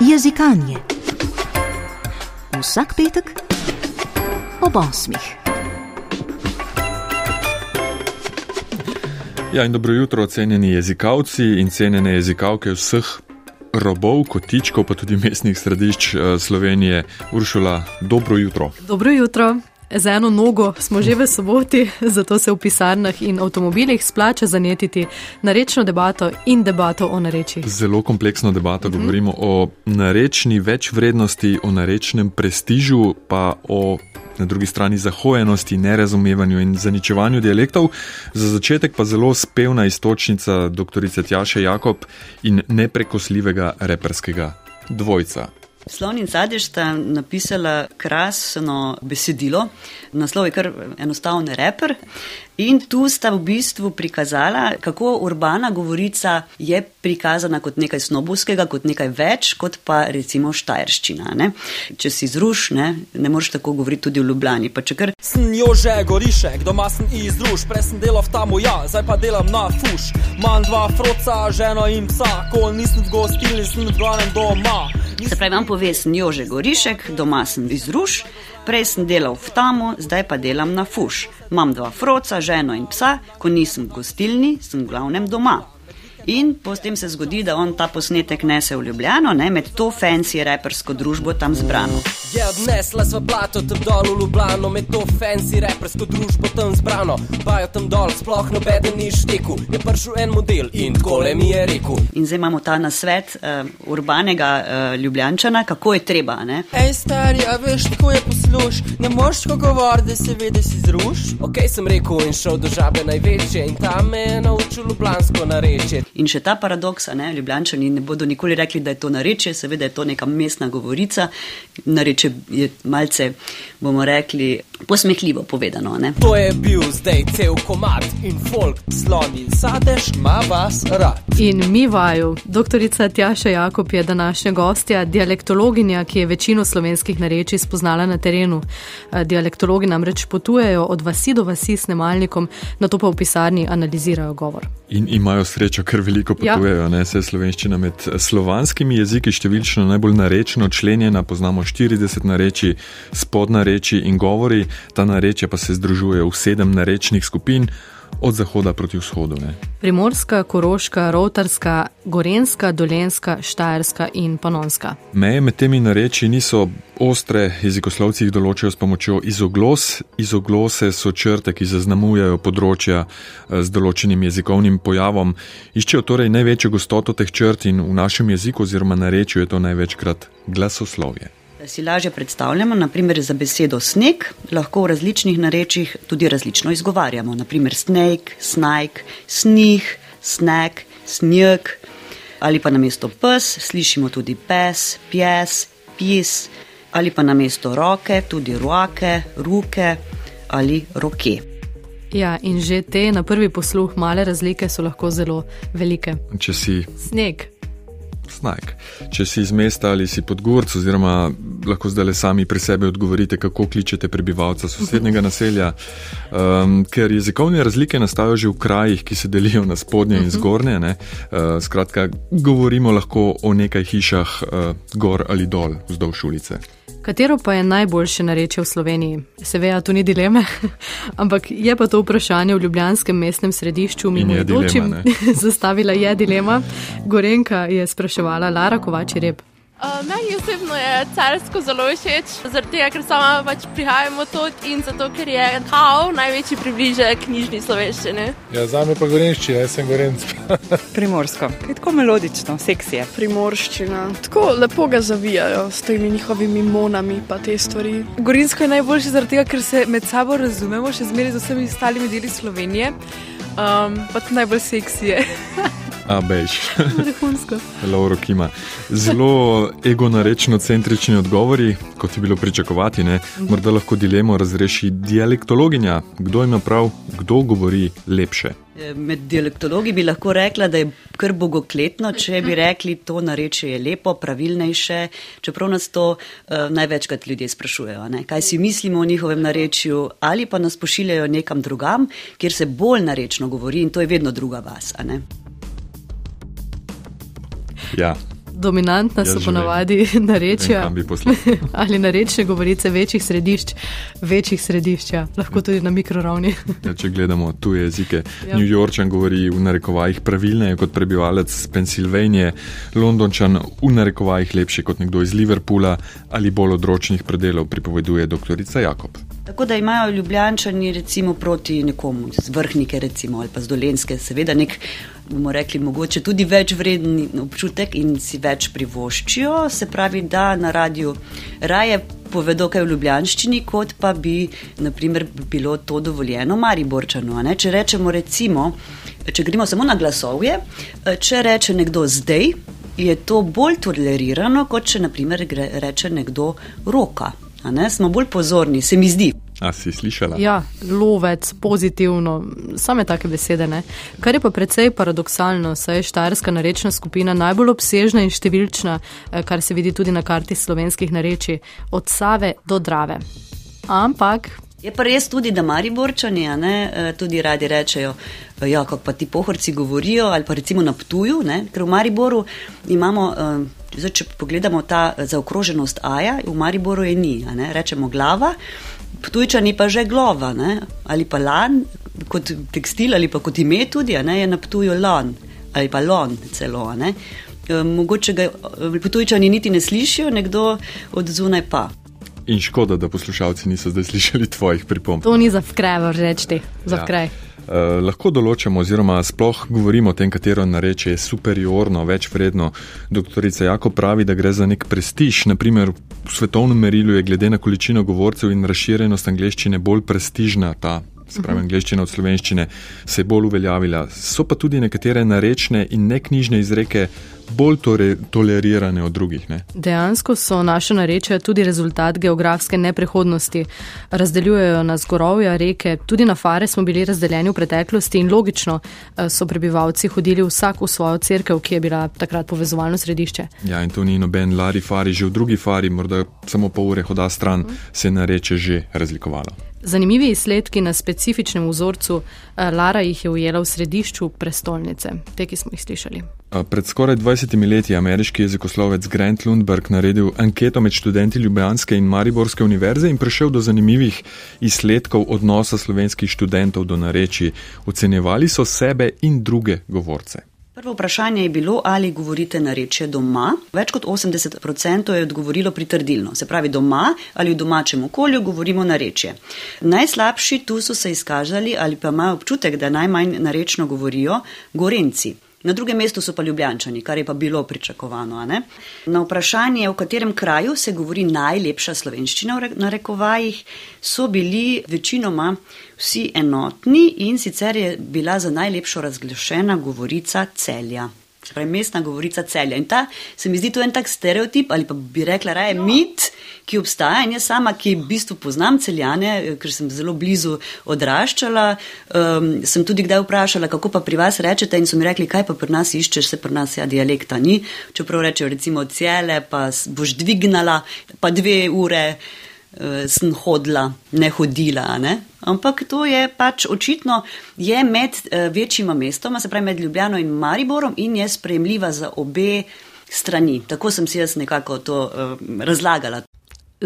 Jezikanje. Vsak petek ob osmih. Ja, in dobro jutro, cenjeni jezikovci in cenjene jezikovke vseh robov, kotičkov, pa tudi mestnih središč eh, Slovenije. Uršula, dobro jutro. Dobro jutro. Z eno nogo smo že v soboti, zato se v pisarnah in avtomobilih splača zanetiti narečno debato in debato o nareči. Zelo kompleksno debato, mhm. govorimo o narečni večvrednosti, o narečnem prestižu, pa o na drugi strani zahojenosti, nerazumevanju in zaničevanju dialektov. Za začetek pa zelo spevna istočnica dr. Tjaše Jakob in neprekosljivega reperskega dvojca. Slon in Sadež sta napisala krasno besedilo, naslov je kar enostaven reper. In tu sta v bistvu prikazala, kako urbana govorica je prikazana kot nekaj snobovskega, kot nekaj več, kot pa recimo štajerščina. Ne? Če si zruš, ne, ne moreš tako govoriti tudi v Ljubljani. Kar... Sem jo že gorišek, doma sem izruš, prej sem delal tam, ja, zdaj pa delam na fuš. Manj dva froca, ženo in psa, ko nisem v gostilni, sem v glavnem doma. Se pravi, vam pove, sem jo že gorišek, doma sem izruš, prej sem delal v tamu, zdaj pa delam na fuš. Imam dva froca, ženo in psa, ko nisem v gostilni, sem v glavnem doma. In potem se zgodi, da on ta posnetek nese v Ljubljano, ne, med to fancy repersko družbo tam zbrano. Je odnesla sva plato tam dol v Ljubljano, med to fancy repersko družbo tam zbrano. Bajo tam dol, sploh nobeden ni šteku, je prišel en model in takole mi je rekel. In zdaj imamo ta nasvet uh, urbanega uh, Ljubljančana, kako je treba. Ne? Ej, stari, a veš, tako je posluš, ne moreš ko govoriti, da se vede si zruš. Ok, sem rekel in šel do žabe največje in tam me je naučil ljubljansko narečje. In še ta paradoks, ne, ljubljančani ne bodo nikoli rekli, da je to nareče, seveda je to neka mestna govorica. Nareče je malce, bomo rekli, posmehljivo povedano. Ne. To je bil zdaj cel komat in folk, slon in sadež, ima vas rad. In mi vaju, doktorica Tjaša Jakob je današnja gostja, dialektologinja, ki je večino slovenskih narečij spoznala na terenu. Eh, dialektologi namreč potujejo od vasi do vasi s nemalnikom, na to pa v pisarni analizirajo govor. In imajo srečo, ker veliko ja. potujejo, ja. se slovenščina med slovanskimi jeziki številčno najbolj narečno členjena, poznamo 40 nareči, spodna reči in govori, ta narečja pa se združujejo v sedem narečnih skupin od zahoda proti vzhodu. Ne. Primorska, koroška, rotarska, gorenska, dolenska, štajerska in panonska. Meje med temi nareči niso ostre, jezikoslovci jih določajo s pomočjo izoglos. Izoglose so črte, ki zaznamujejo področja eh, z določenim jezikovnim pojavom. Iščejo torej največjo gostoto teh črt in v našem jeziku oziroma narečju je to največkrat glasoslovje si lažje predstavljamo, naprimer za besedo sneg, lahko v različnih narečjih tudi različno izgovarjamo. Naprimer snake, snake, snih, sneg, snjeg ali pa na mesto pes slišimo tudi pes, pjes, pis ali pa na mesto roke tudi roke, ruke ali roke. Ja, in že te na prvi posluh male razlike so lahko zelo velike. Če si sneg, Snajk. Če si iz mesta ali si pod gorc, oziroma lahko zdaj le sami pri sebi odgovorite, kako kličete prebivalca sosednjega naselja, um, ker jezikovne razlike nastajajo že v krajih, ki se delijo na spodnje in zgornje. Uh, skratka, govorimo lahko o nekaj hišah uh, gor ali dol vzdolž ulice. Katero pa je najboljše nareče v Sloveniji? Seveda, tu ni dileme, ampak je pa to vprašanje v Ljubljanskem mestnem središču, mi je dočim zastavila je dilema. Gorenka je spraševala Lara Kovači Rep. Uh, meni osebno je carsko zelo všeč, zaradi tega, ker sama pač prihajam od tod in zato, ker je kao največji približek knjižni slovenščini. Ja, za me pa gorenščina, jaz sem gorenc. Primorsko, je tako melodično, seksije. Primorščina, tako lepo ga zavijajo s temi njihovimi monami pa te stvari. Gorinsko je najboljši zaradi tega, ker se med sabo razumemo, še zmeraj z vsemi ostalimi deli Slovenije, um, pa tudi najbolj seksije. A, bež. Lauro Kima. Zelo ego-narečno centrični odgovori, kot je bilo pričakovati. Ne? Morda lahko dilemo razreši dialektologinja, kdo ima prav, kdo govori lepše. E, med dialektologi bi lahko rekla, da je kar bogokletno, če bi rekli, to nareče je lepo, pravilnejše, čeprav nas to uh, največkrat ljudje sprašujejo, ne? kaj si mislimo o njihovem narečju, ali pa nas pošiljajo nekam drugam, kjer se bolj narečno govori in to je vedno druga vas. Ja, Dominantna so ponavadi narečja ali narečne govorice večjih središč, večjih središč, ja. lahko tudi na mikroravni. ja, če gledamo tuje jezike, ja. New Yorkčan govori v narekovajih pravilneje kot prebivalec Pensilvanije, Londončan v narekovajih lepše kot nekdo iz Liverpoola ali bolj odročnih predelov, pripoveduje doktorica Jakob. Tako da imajo ljubljančani recimo proti nekomu z vrhnike recimo ali pa z dolenske, seveda nek, bomo rekli, mogoče tudi več vreden občutek in si več privoščijo, se pravi, da na radiju raje povedo kaj v ljubljanščini, kot pa bi naprimer bilo to dovoljeno Mariborčanu. Če rečemo recimo, če gremo samo na glasovje, če reče nekdo zdaj, je to bolj tolerirano, kot če naprimer reče nekdo roka. Smo bolj pozorni, se mi zdi. A si slišala? Ja, lovec, pozitivno, same take besede. Ne? Kar je pa precej paradoksalno, saj je štajerska narečna skupina najbolj obsežna in številčna, eh, kar se vidi tudi na karti slovenskih narečij, od Save do Drave. Ampak. Je pa res tudi, da Mariborčani ne, tudi radi rečejo, ja, kako pa ti pohorci govorijo, ali pa recimo na Ptuju, ne, ker v Mariboru imamo. Zdaj, če pogledamo ta zaokroženost Aja, v Mariboru je ni, rečemo glava, Ptujčani pa že glova, ne? ali pa lan, kot tekstil ali pa kot ime tudi, ne? je na Ptuju lan ali pa lon celo. Ne? E, mogoče ga Ptujčani niti ne slišijo, nekdo od zunaj pa. In škoda, da poslušalci niso zdaj slišali tvojih pripomb. To ni za vkraj, reči, za vkraj. Ja. Eh, lahko določamo, oziroma sploh govorimo o tem, katero nareče je superiorno, več vredno. Doktorica Jako pravi, da gre za nek prestiž. Naprimer, v svetovnem merilu je glede na količino govorcev in razširjenost angleščine bolj prestižna ta. Spravi, mhm. angliščina od slovenščine se je bolj uveljavila. So pa tudi nekatere narečne in neknjižne izreke bolj tore, tolerirane od drugih. Ne? Dejansko so naše narečja tudi rezultat geografske neprehodnosti. Razdeljujejo nas gorovja, reke, tudi na fare smo bili razdeljeni v preteklosti in logično eh, so prebivalci hodili vsak v svojo crkv, ki je bila takrat povezovalno središče. Ja, in to ni noben lari fari, že v drugi fari, morda samo pol ure hoda stran, -huh. se nareče že razlikovalo. Zanimivi izsledki na specifičnem vzorcu, eh, Lara jih je ujela v središču prestolnice, te, ki smo jih slišali. Pred skoraj 20 leti je ameriški jezikoslovec Grant Lundberg naredil anketo med študenti Ljubljanske in Mariborske univerze in prišel do zanimivih izsledkov odnosa slovenskih študentov do nareči. Ocenjevali so sebe in druge govorce. Prvo vprašanje je bilo, ali govorite narečje doma. Več kot 80% je odgovorilo pritrdilno, se pravi doma ali v domačem okolju govorimo narečje. Najslabši tu so se izkazali ali pa imajo občutek, da najmanj narečno govorijo gorenci. Na drugem mestu so pa ljubljančani, kar je pa bilo pričakovano. Na vprašanje, v katerem kraju se govori najlepša slovenščina v narekovajih, so bili večinoma vsi enotni in sicer je bila za najlepšo razglašena govorica celja. Pravi, mestna govorica celja. In ta se mi zdi to en tak stereotip ali pa bi rekla raje mit, ki obstaja in jaz sama, ki v bistvu poznam celjane, ker sem zelo blizu odraščala, um, sem tudi kdaj vprašala, kako pa pri vas rečete in so mi rekli, kaj pa pri nas iščeš, se pri nas ja dialekta ni. Čeprav rečejo recimo cele, pa boš dvignala, pa dve ure uh, sem hodila, ne hodila. Ne? Ampak to je pač očitno je med uh, večjima mestoma, se pravi med Ljubljano in Mariborom in je sprejemljiva za obe strani. Tako sem si jaz nekako to uh, razlagala.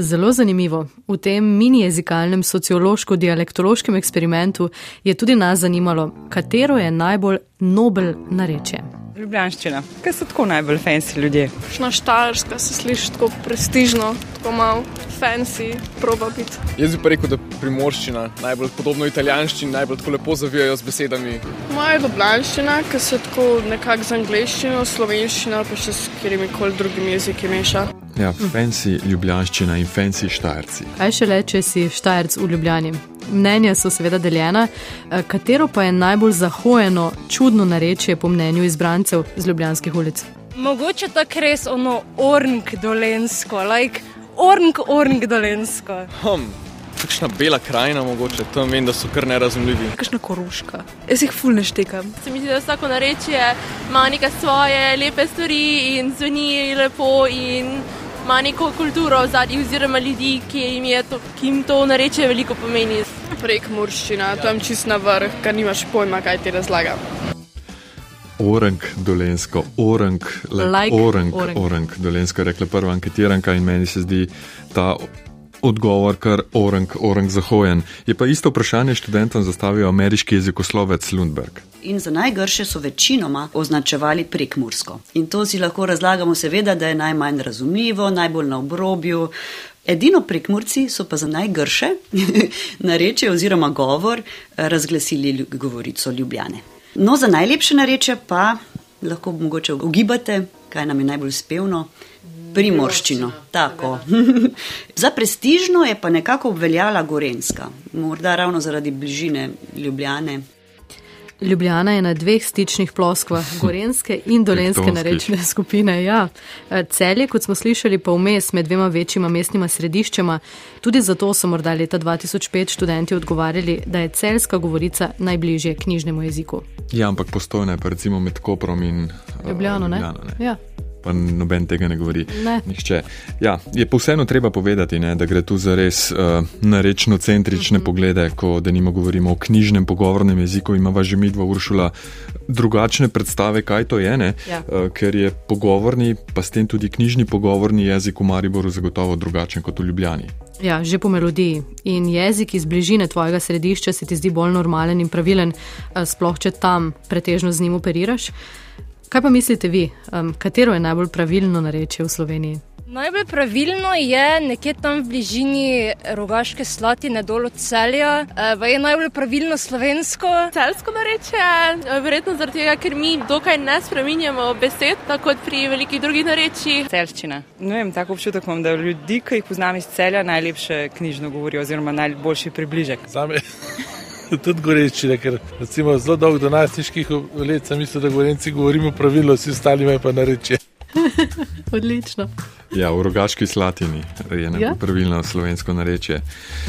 Zelo zanimivo. V tem mini jezikalnem sociološko-dialektološkem eksperimentu je tudi nas zanimalo, katero je najbolj nobel narečje. Ljubljanščina, kaj so tako najbolj fancy ljudje? Šna štajerska se sliši tako prestižno, tako malo fancy, proba biti. Jaz bi pa rekel, da primorščina najbolj podobno italijanščini, najbolj tako lepo zavijajo z besedami. Moja ljubljanščina, ki se tako nekako z angliščino, slovenščino ali pa še s katerimi koli drugimi jeziki meša. Ja, fancy ljubljanščina in fancy štajerci. Kaj še le, če si štajerc v Ljubljani? Mnenja so seveda deljena, eh, katero pa je najbolj zahojeno, čudno narečje po mnenju izbrancev z ljubljanskih ulic. Mogoče tako res ono ornk dolensko, like ornk, ornk dolensko. Hm. Kakšna bela krajina, mogoče tam vem, da so kar nerazumljivi. Kakšna koruška. Jaz jih fulne štekam. Se mi zdi, da vsako narečje ima neke svoje lepe stvari in zveni lepo in ima neko kulturo v zadnji, oziroma ljudi, ki jim, to, ki jim to nareče veliko pomeni. Prek morščina, tam čist na vrh, kar nimaš pojma, kaj ti razlaga. Orang dolensko, orang, like, Like orang, orang. orang dolensko, rekla prva anketiranka in meni se zdi ta odgovor kar orang, orang zahojen. Je pa isto vprašanje študentom zastavil ameriški jezikoslovec Lundberg. In za najgrše so večinoma označevali prekmursko. In to si lahko razlagamo, seveda, da je najmanj razumljivo, najbolj na obrobju. Edino prekmurci so pa za najgrše narečje oziroma govor eh, razglasili govorico Ljubljane. No, za najlepše narečje pa lahko mogoče ugibate, kaj nam je najbolj spevno. Primorščino, tako. za prestižno je pa nekako obveljala Gorenska, morda ravno zaradi bližine Ljubljane. Ljubljana je na dveh stičnih ploskvah, gorenske in dolenske narečne skupine. Ja. Eh, Celje, kot smo slišali, pa vmes med dvema večjima mestnima središčema. Tudi zato so morda leta 2005 študenti odgovarjali, da je celska govorica najbližje knjižnemu jeziku. Ja, ampak postojna je pa recimo med Koprom in uh, Ljubljano, ne? Ljubljano, ne? Ja. Pa noben tega ne govori. Ne. Nihče. Ja, je pa vseeno treba povedati, ne, da gre tu za res uh, narečno-centrične mm -hmm. poglede, ko da nimo govorimo o knjižnem pogovornem jeziku, imamo že mi dva Uršula drugačne predstave, kaj to je, ne, Ja. uh, ker je pogovorni, pa s tem tudi knjižni pogovorni jezik v Mariboru zagotovo drugačen kot v Ljubljani. Ja, že po melodiji. In jezik iz bližine tvojega središča se ti zdi bolj normalen in pravilen, eh, sploh če tam pretežno z njim operiraš. Kaj pa mislite vi, um, katero je najbolj pravilno narečje v Sloveniji? Najbolj pravilno je nekje tam v bližini rogaške slatine dol od celja, pa je najbolj pravilno slovensko. Celsko narečje, eh, verjetno zaradi tega, ker mi dokaj ne spreminjamo besed, tako kot pri velikih drugih narečjih. Celščina. Ne vem, tako občutek imam, da ljudi, ki jih poznam iz celja, najlepše knjižno govorijo, oziroma najboljši približek. Zame tudi gorečine, ker recimo zelo dolgo do najstniških let sem mislil, da gorenci govorimo pravilno, vsi ostali imajo pa nareče. Odlično. Ja, v rogaški slatini je Ja? ja? pravilno slovensko narečje.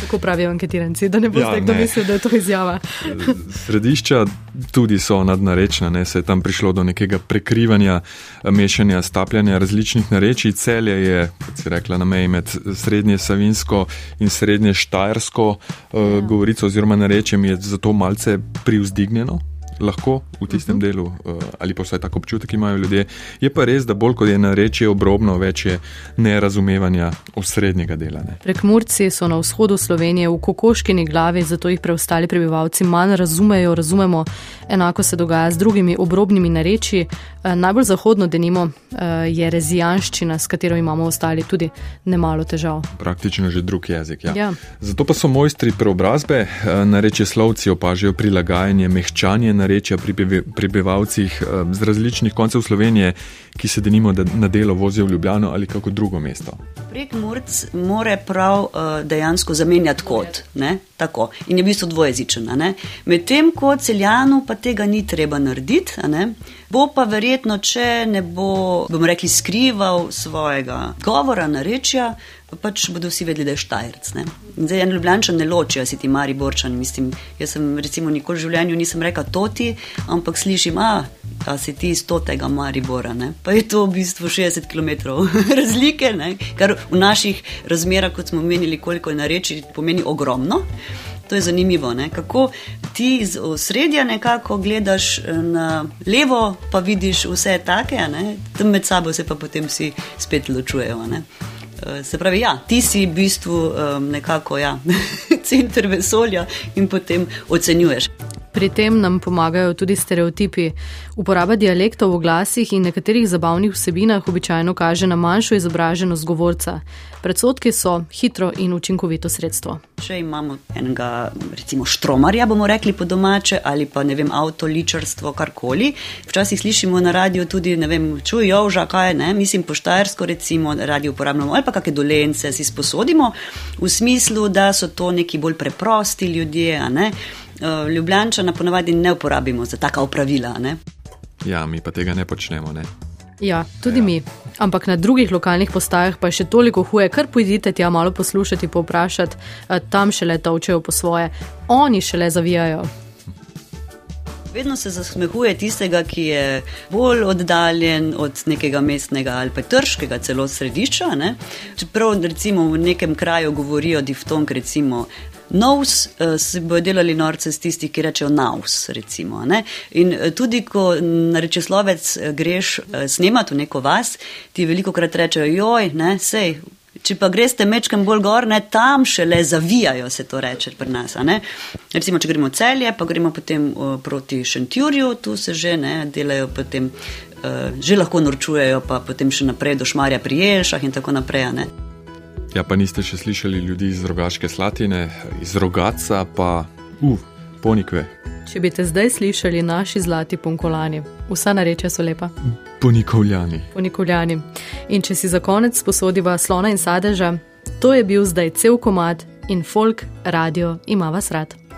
Tako pravijo anketiranci, da ne boste Ja, ja, kdo mislil, da je to izjava. Središča tudi so nadnarečna, ne? se je tam prišlo do nekega prekrivanja, mešanja, stapljanja različnih narečij. Celje je, kot si rekla, na meji med srednje savinsko in srednje štajersko uh, govorico oziroma narečjem je zato malce privzdignjeno. Lahko v tistem uh -huh. delu, uh, ali pa vsaj tako občutek imajo ljudje. Je pa res, da bolj kot je narečje obrobno, več je nerazumevanja osrednjega dela. Ne? Prekmurci so na vzhodu Slovenije v kokoškini glavi, zato jih preostali prebivalci manj razumejo, razumemo. Enako se dogaja z drugimi obrobnimi narečji. Eh, Najbolj zahodno denimo eh, je rezijanščina, s katero imamo ostali tudi nemalo težav. Praktično že drug jezik. Ja. Ja. Zato pa so mojstri preobrazbe, eh, narečje slovci opažajo prilagajanje, mehčanje narečja pri prebi- prebivalcih z različnih koncev Slovenije, ki se denimo da- na delo vozijo v Ljubljano ali kako drugo mesto. Prek Murc more prav dejansko zamenjati kot, ne? tako in je v bistvu dvojezičen. a ne. Medtem ko celjanu pa tega ni treba narediti, bo pa verjetno, če ne bo, bomo rekli, skrival svojega govora, narečja, pač bodo vsi vedeli, da je štajerc. Ne? In Zdaj en ljubljančan ne loči, a si ti mari borčan. Mislim, jaz sem recimo nikoli v življenju nisem rekel toti, ampak slišim, a, a si ti iz totega Maribora. Ne? Pa je to v bistvu 60 km razlike, ne? kar v naših razmerah, kot smo menili, koliko je nareči, pomeni ogromno. To je zanimivo, ne? kako ti iz osredja nekako gledaš eh, na levo, pa vidiš vse take, ne? tam med sabo se pa potem vsi spet ločujejo. ne. Eh, Se pravi, ja, ti si v bistvu um, nekako ja, center vesolja in potem ocenjuješ. Pri tem nam pomagajo tudi stereotipi. Uporaba dialektov v glasih in nekaterih zabavnih vsebinah običajno kaže na manjšo izobraženost govorca. Predsotki so hitro in učinkovito sredstvo. Če imamo enega, recimo, štromarja, bomo rekli po domače, ali pa ne vem, avto, ličarstvo, karkoli. Včasih slišimo na radiju tudi, ne vem, čuj, joža, kaj ne, mislim, poštarsko, recimo, radio uporabljamo, ali pa kakšne dolence si sposodimo, v smislu, da so to neki bolj preprosti ljudje, a ne. Eh, Ljubljančana ponavadi ne uporabimo za taka opravila, a ne. Ja, mi pa tega ne počnemo. Ne? Ja, tudi ja. mi. Ampak na drugih lokalnih postajah pa je še toliko huje, kar pojdite tja malo poslušati, povprašati, eh, tam šele tovčejo po svoje, oni šele zavijajo. Vedno se zasmehuje tistega, ki je bolj oddaljen od nekega mestnega ali pa trškega celo središča. Ne? Čeprav recimo v nekem kraju govorijo diftong, recimo. Novs uh, se bodo delali norce z tisti, ki rečejo naus. Recimo, ne? In uh, tudi, ko na rečeslovec uh, greš snemati v neko vas, ti veliko krat rečejo, joj, ne, sej. Če pa greste mečkem bolj gor, ne, tam šele zavijajo, se to reče pri nas. Recimo, če gremo celje, pa gremo potem uh, proti Šentjurju, tu se že ne, delajo potem, uh, že lahko norčujejo, pa potem še naprej do Šmarja pri Jelšah in tako naprej. Ne. Ja, pa niste še slišali ljudi iz rogaške slatine, iz rogaca pa, uf, ponikve. Če bi te zdaj slišali naši zlati punkolani, vsa narečja so lepa. Ponikovljani. Ponikovljani. In če si za konec sposodiva slona in sadeža, to je bil zdaj cel komad in folk radio ima vas rad.